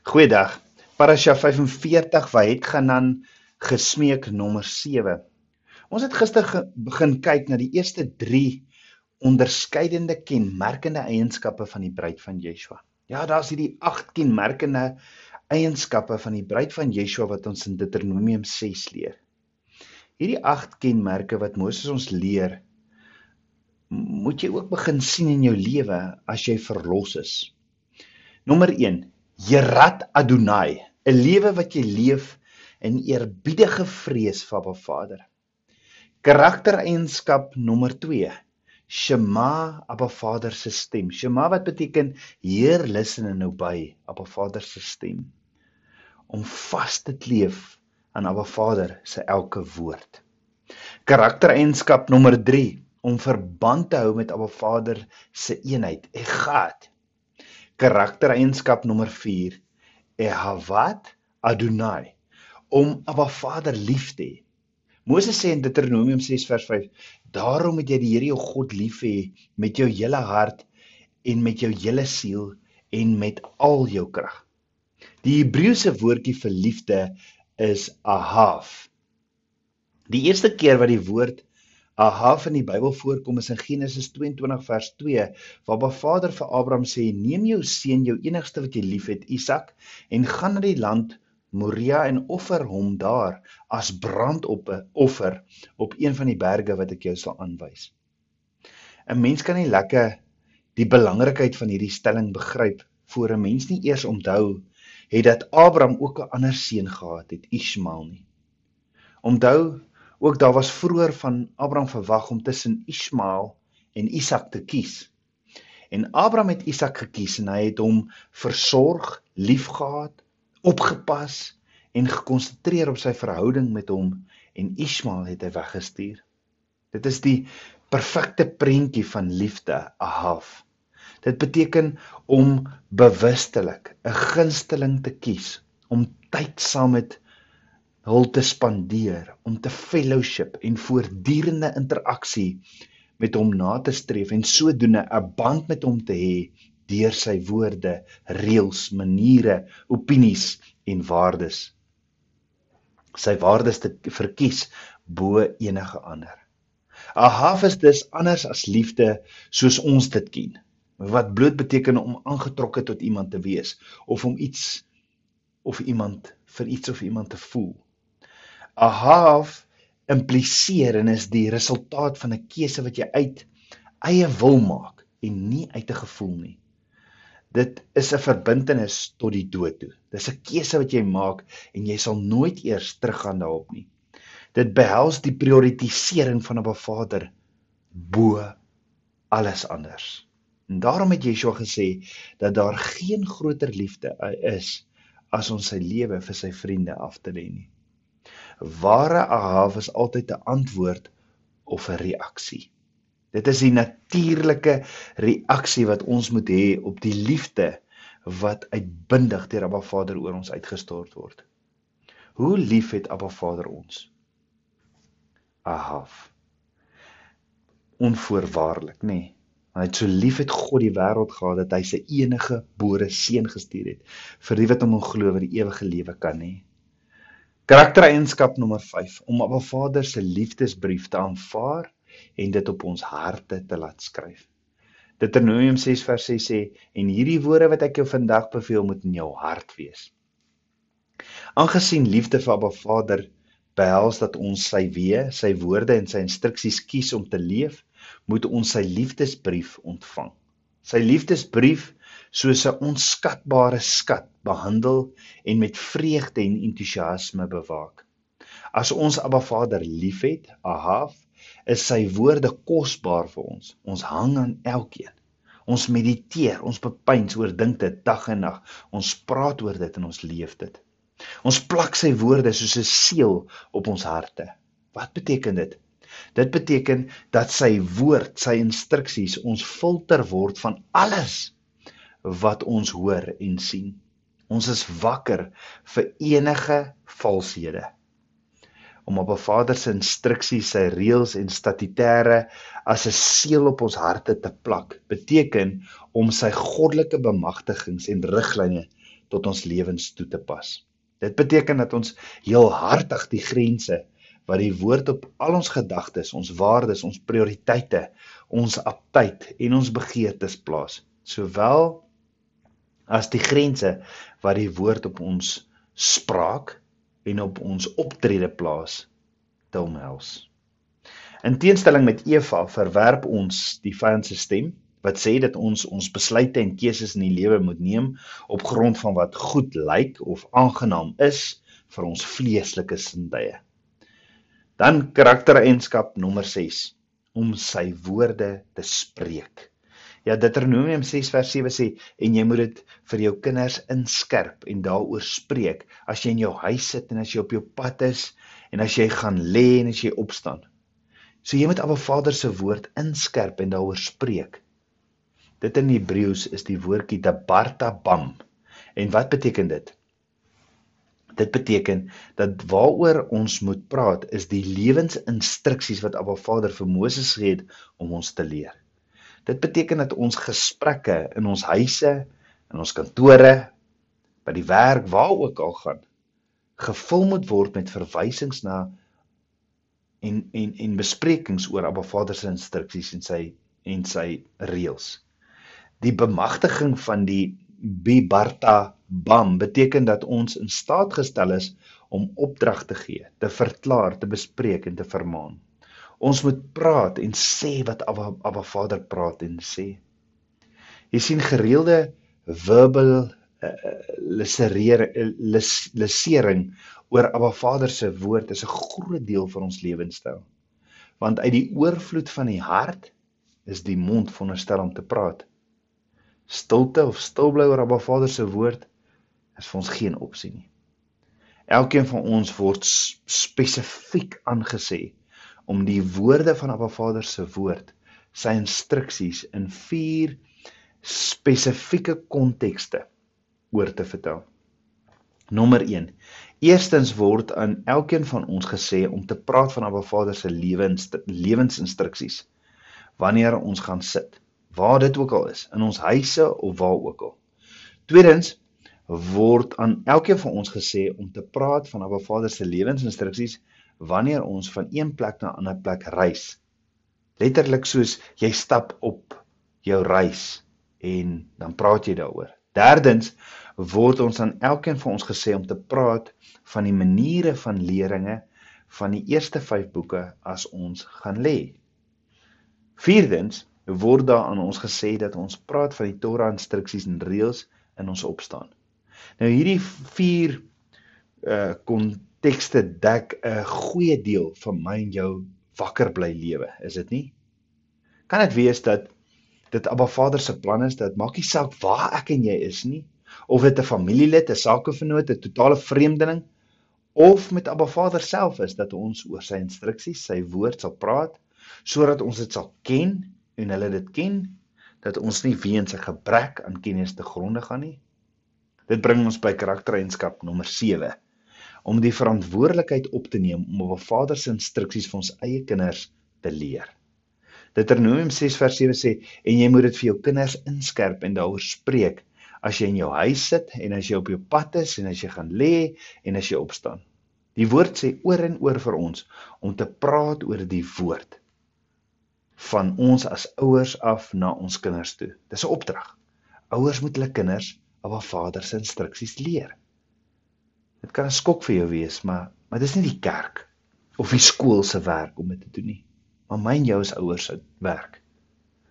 Goeiedag. Parasha 45 wat het gaan dan gesmeek nommer 7. Ons het gister ge begin kyk na die eerste 3 onderskeidende kenmerkende eienskappe van die bruid van Yeshua. Ja, daar's hierdie 8 kenmerkende eienskappe van die bruid van Yeshua wat ons in Deuteronomium 6 leer. Hierdie 8 kenmerke wat Moses ons leer, moet jy ook begin sien in jou lewe as jy verlos is. Nommer Jerat Adonai, 'n lewe wat jy leef in eerbiedige vrees vir Abba Vader. Karaktereienskap nommer 2. Shema Abba Vader se stem. Shema wat beteken Heer luister en obey Abba Vader se stem. Om vas te leef aan Abba Vader se elke woord. Karaktereienskap nommer 3 om verband te hou met Abba Vader se eenheid, Echad karaktereienskap nommer 4 Ehavat Adonai om Abba Vader lief te hê. Moses sê in Deuteronomium 6 vers 5: Daarom moet jy die Here jou God lief hê met jou hele hart en met jou hele siel en met al jou krag. Die Hebreëse woordjie vir liefde is ahav. Die eerste keer wat die woord Ahaf in die Bybel voorkom is in Genesis 22 vers 2 waar Ba Vader vir Abraham sê neem jou seun jou enigste wat jy liefhet Isak en gaan na die land Moria en offer hom daar as brandoffer op een van die berge wat ek jou sal aanwys. 'n Mens kan nie lekker die belangrikheid van hierdie stelling begryp voor 'n mens nie eers onthou het dat Abraham ook 'n ander seun gehad het, Ismael nie. Onthou Ook daar was vroeër van Abraham verwag om tussen Ismael en Isak te kies. En Abraham het Isak gekies en hy het hom versorg, liefgehad, opgepas en gekonsentreer op sy verhouding met hom en Ismael het hy weggestuur. Dit is die perfekte prentjie van liefde, ahav. Dit beteken om bewustelik 'n gunsteling te kies, om tyd saam met hul te spandeer om te fellowship en voortdurende interaksie met hom na te streef en sodoende 'n band met hom te hê deur sy woorde, reëls, maniere, opinies en waardes. Sy waardes te verkies bo enige ander. Ahaf is dus anders as liefde soos ons dit ken. Wat bloot beteken om aangetrokke tot iemand te wees of om iets of iemand vir iets of iemand te voel. Ahav impliseer en is die resultaat van 'n keuse wat jy uit eie wil maak en nie uit 'n gevoel nie. Dit is 'n verbintenis tot die dood toe. Dis 'n keuse wat jy maak en jy sal nooit eers teruggaan daarop nie. Dit behels die prioritisering van 'n Vader bo alles anders. En daarom het Yeshua gesê dat daar geen groter liefde is as ons sy lewe vir sy vriende af te lê nie. Ware ahav is altyd 'n antwoord of 'n reaksie. Dit is die natuurlike reaksie wat ons moet hê op die liefde wat uitbundig deur Abba Vader oor ons uitgestort word. Hoe lief het Abba Vader ons? Ahav. Onvoorwaardelik, nê? Nee. Hy het so lief het God die wêreld gehad dat hy sy enige gebore seun gestuur het vir wie wat hom glo wat die ewige lewe kan hê. Karaktereienskap nommer 5 om 'n Vader se liefdesbrief te aanvaar en dit op ons harte te laat skryf. Deuteronomium 6 vers 6 sê en hierdie woorde wat ek jou vandag beveel moet in jou hart wees. Aangesien liefde vir Abba Vader behels dat ons sy weë, sy woorde en sy instruksies kies om te leef, moet ons sy liefdesbrief ontvang. Sy liefdesbrief soos 'n onskatbare skat behandel en met vreugde en entoesiasme bewaak. As ons Abba Vader liefhet, Ahav, is sy woorde kosbaar vir ons. Ons hang aan elkeen. Ons mediteer, ons bepeins oor dink dit dag en nag. Ons praat oor dit en ons leef dit. Ons plak sy woorde soos 'n seël op ons harte. Wat beteken dit? Dit beteken dat sy woord, sy instruksies ons filter word van alles wat ons hoor en sien. Ons is wakker vir enige valshede. Om op 'n Vader se instruksies, sy reëls en statutêre as 'n seël op ons harte te plak, beteken om sy goddelike bemagtigings en riglyne tot ons lewens toe te pas. Dit beteken dat ons heel hartig die grense wat die woord op al ons gedagtes, ons waardes, ons prioriteite, ons aptyd en ons begeertes plaas, sowel as die grense wat die woord op ons spraak en op ons optrede plaas te omhels. In teenstelling met Eva verwerp ons die vyand se stem wat sê dat ons ons besluite en keuses in die lewe moet neem op grond van wat goed lyk of aangenaam is vir ons vleeslike sintuie. Dan karaktereienskap nommer 6 om sy woorde te spreek. Ja Deuteronomium 6 vers 7 sê en jy moet dit vir jou kinders inskerp en daaroor spreek as jy in jou huis sit en as jy op jou pad is en as jy gaan lê en as jy opstaan. So jy moet Abba Vader se woord inskerp en daaroor spreek. Dit in Hebreëus is die woordjie dabarta bam. En wat beteken dit? Dit beteken dat waaroor ons moet praat is die lewensinstruksies wat Abba Vader vir Moses gegee het om ons te leer. Dit beteken dat ons gesprekke in ons huise, in ons kantore, by die werk, waar ook al gaan, gevul moet word met verwysings na en en en besprekings oor Abba Vader se instruksies en sy en sy reëls die bemagtiging van die bibarta bam beteken dat ons in staat gestel is om opdrag te gee, te verklaar, te bespreek en te vermaan. Ons moet praat en sê wat Abba, Abba Vader praat en sê. Jy sien gereelde verbal uh, lesering oor Abba Vader se woord is 'n groot deel van ons lewenstyl. Want uit die oorvloed van die hart is die mond veronderstel om te praat stilte of stil bly oor Abba Vader se woord is vir ons geen opsie nie. Elkeen van ons word spesifiek aangesê om die woorde van Abba Vader se woord, sy instruksies in vier spesifieke kontekste oor te vertel. Nommer 1. Eerstens word aan elkeen van ons gesê om te praat van Abba Vader se lewens lewensinstruksies wanneer ons gaan sit waar dit ook al is, in ons huise of waar ook al. Tweedens word aan elkeen van ons gesê om te praat van Abba Vader se lewensinstruksies wanneer ons van een plek na 'n ander plek reis. Letterlik soos jy stap op jou reis en dan praat jy daaroor. Derdens word ons aan elkeen van ons gesê om te praat van die maniere van leringe van die eerste 5 boeke as ons gaan lê. Vierdens word daar aan ons gesê dat ons praat van die Torah instruksies en reëls in ons opstaan. Nou hierdie vier uh kontekste dek 'n goeie deel van my en jou wakker bly lewe, is dit nie? Kan dit wees dat dit Abba Vader se plan is dat maak nie saak waar ek en jy is nie, of dit 'n familielid, 'n sakevernoot, 'n totale vreemdeling of met Abba Vader self is dat ons oor sy instruksies, sy woord sal praat sodat ons dit sal ken en hulle dit ken dat ons nie weens 'n gebrek aan kennis te gronde gaan nie. Dit bring ons by karaktereienskap nommer 7 om die verantwoordelikheid op te neem om op 'n Vader se instruksies vir ons eie kinders te leer. Deuteronomium 6 vers 7 sê en jy moet dit vir jou kinders inskerp en daaroor spreek as jy in jou huis sit en as jy op jou pad is en as jy gaan lê en as jy opstaan. Die woord sê oor en oor vir ons om te praat oor die woord van ons as ouers af na ons kinders toe. Dis 'n opdrag. Ouers moet hulle kinders op haar Vader se instruksies leer. Dit kan 'n skok vir jou wees, maar maar dis nie die kerk of die skool se werk om dit te doen nie. Maar myn jou is ouers se werk.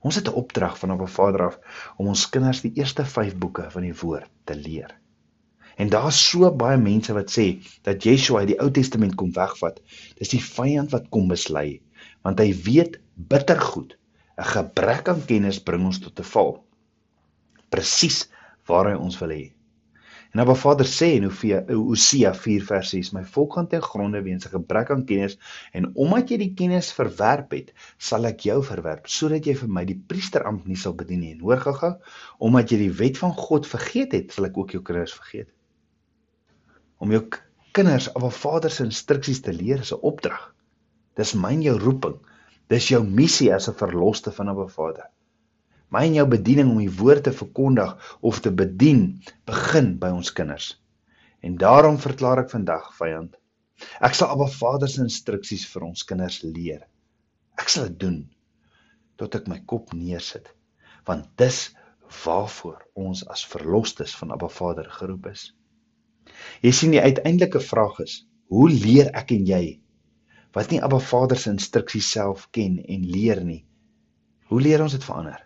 Ons het 'n opdrag van haar Vader af om ons kinders die eerste 5 boeke van die woord te leer. En daar's so baie mense wat sê dat Yeshua uit die Ou Testament kom wegvat. Dis die vyand wat kom mislei want hy weet bittergoed 'n gebrek aan kennis bring ons tot 'n val presies waar hy ons wil hê en Abba Vader sê in Hosea 4 vers 6 my volk gaan ten gronde weens 'n gebrek aan kennis en omdat jy die kennis verwerp het sal ek jou verwerp sodat jy vir my die priesterampt nie sal bedien nie hoor gaga omdat jy die wet van God vergeet het sal ek ook jou kinders vergeet om jou kinders Abba Vader se instruksies te leer is 'n opdrag Dis myn jou roeping. Dis jou missie as 'n verloste van 'n Vader. My en jou bediening om die woord te verkondig of te bedien begin by ons kinders. En daarom verklaar ek vandag, vyand, ek sal Abba Vader se instruksies vir ons kinders leer. Ek sal dit doen tot ek my kop neersit, want dis waarvoor ons as verlosters van Abba Vader geroep is. Jy sien die uiteindelike vraag is, hoe leer ek en jy wat nie Abba Vader se instruksies self ken en leer nie. Hoe leer ons dit verander?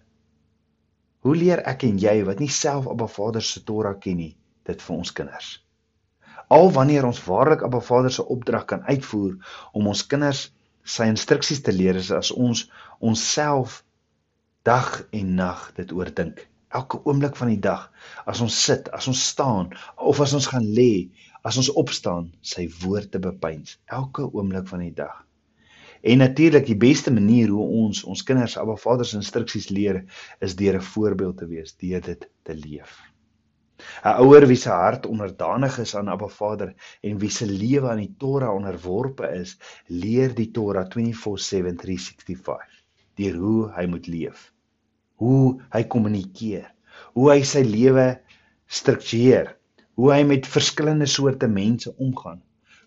Hoe leer ek en jy wat nie self Abba Vader se Torah ken nie, dit vir ons kinders? Al wanneer ons waarlik Abba Vader se opdrag kan uitvoer om ons kinders sy instruksies te leer is as ons onsself dag en nag dit oordink. Elke oomblik van die dag, as ons sit, as ons staan of as ons gaan lê, as ons opstaan, sy woord te bepeins elke oomblik van die dag. En natuurlik die beste manier hoe ons ons kinders Abba Vader se instruksies leer is deur 'n voorbeeld te wees, deur dit te leef. 'n Ouer wie se hart onderdanig is aan Abba Vader en wie se lewe aan die Torah onderworpe is, leer die Torah 24/7/365 deur hoe hy moet leef, hoe hy kommunikeer, hoe hy sy lewe struktureer hoe hy met verskillende soorte mense omgaan,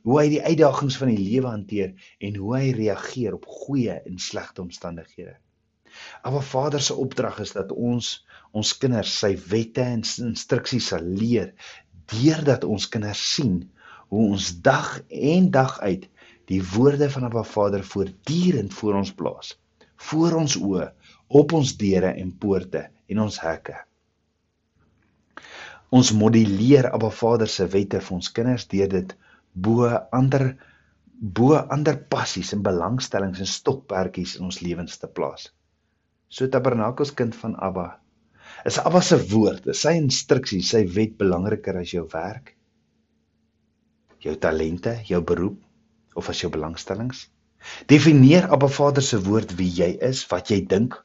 hoe hy die uitdagings van die lewe hanteer en hoe hy reageer op goeie en slegte omstandighede. Maar Vader se opdrag is dat ons ons kinders sy wette en instruksies sal leer deurdat ons kinders sien hoe ons dag en dag uit die woorde van Abba Vader voortdurend voor ons plaas, voor ons oë, op ons deure en poorte en ons hekke. Ons modelleer Abba Vader se wette vir ons kinders deur dit bo ander bo ander passies en belangstellings en stokperdjies in ons lewens te plaas. So Tabernakels kind van Abba. Is Abba se woord, is sy instruksies, sy wet belangriker as jou werk? Jou talente, jou beroep of as jou belangstellings? Definieer Abba Vader se woord wie jy is, wat jy dink,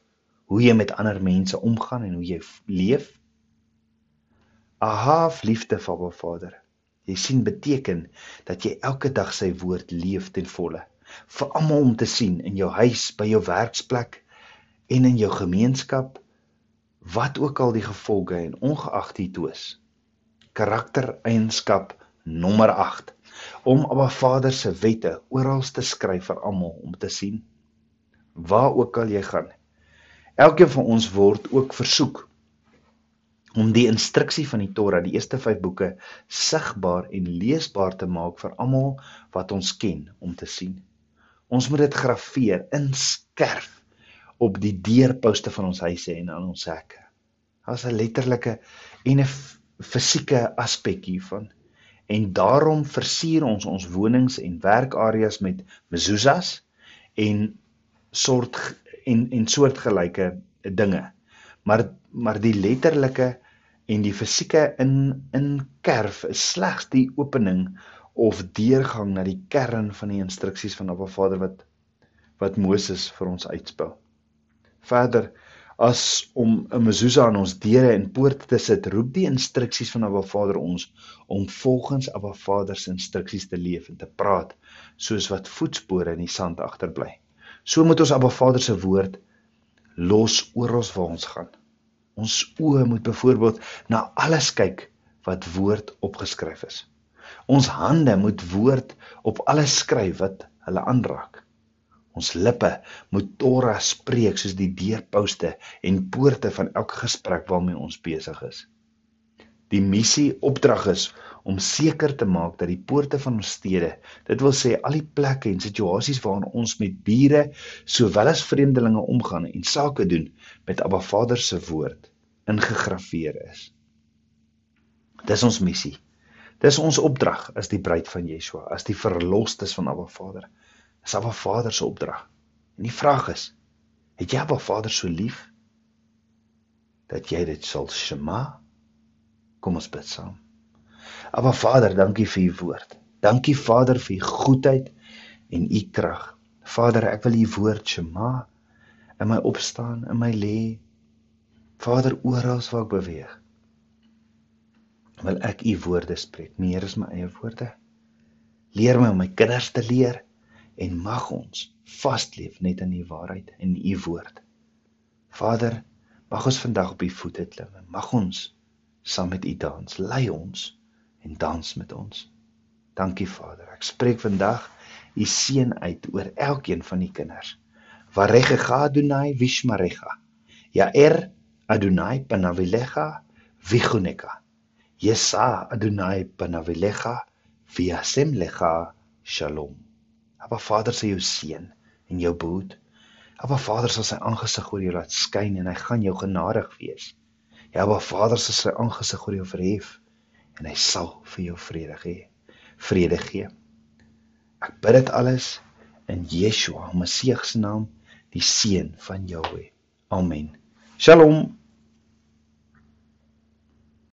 hoe jy met ander mense omgaan en hoe jy leef? Aha, liefde van my Vader. Jy sien beteken dat jy elke dag sy woord leef ten volle vir almal om te sien in jou huis, by jou werksplek en in jou gemeenskap wat ook al die gevolge en ongeag die toes. Karaktereienskap nommer 8 om Abba Vader se wette oral te skryf vir almal om te sien waar ook al jy gaan. Elkeen van ons word ook versoek om die instruksie van die Torah, die eerste 5 boeke, sigbaar en leesbaar te maak vir almal wat ons ken om te sien. Ons moet dit grafeer, inskerf op die deurposte van ons huise en aan ons hekke. Daar's 'n letterlike en 'n fisieke aspek hiervan. En daarom versier ons ons wonings en werkareas met mezuzahs en soort en en soortgelyke dinge. Maar maar die letterlike en die fisieke in in kerf is slegs die opening of deurgang na die kern van die instruksies van Abba Vader wat wat Moses vir ons uitspel. Verder as om 'n mezuzah aan ons deure en poorte te sit, roep die instruksies van Abba Vader ons om volgens Abba Vader se instruksies te leef en te praat soos wat voetspore in die sand agterbly. So moet ons Abba Vader se woord los oral waar ons gaan. Ons oë moet byvoorbeeld na alles kyk wat woord opgeskryf is. Ons hande moet woord op alles skryf wat hulle aanraak. Ons lippe moet Torah spreek soos die deurposte en poorte van elke gesprek waarmee ons besig is. Die missie opdrag is om seker te maak dat die poorte van ons stede, dit wil sê al die plekke en situasies waarin ons met bure sowel as vreemdelinge omgaan en sake doen met Abba Vader se woord ingegrafieer is. Dis ons missie. Dis ons opdrag as die bruid van Yeshua, as die verlosters van Abba Vader. Dis Abba Vader se opdrag. En die vraag is, het jy Abba Vader so lief dat jy dit sal shema? Kom ons bid saam. Aba Vader, dankie vir u woord. Dankie Vader vir u goedheid en u krag. Vader, ek wil u woord Shema in my opstaan, in my lê. Vader, oral waar ek beweeg, wil ek u woorde spreek. Meer is my eie woorde. Leer my om my kinders te leer en mag ons vasleef net in u waarheid en u woord. Vader, Mag ons vandag op u voete klim. Mag ons saam met u dans. Lei ons en dans met ons. Dankie Vader. Ek spreek vandag u seën uit oor elkeen van die kinders. Varecha Adonai Vishmarecha. Ja er Adonai panavilecha vichuneka. Yesa Adonai panavilecha viasem lecha shalom. Aba Vader sê jou seën en jou behoed. Aba Vader sal sy aangesig oor jou laat skyn en hy gaan jou genadig wees. Ja, Aba Vader sal sy aangesig oor jou verhef en hy sal vir jou vrede gee. Vrede gee. Ek bid dit alles in Yeshua, Messie se naam, die seun van Jahweh. Amen. Shalom.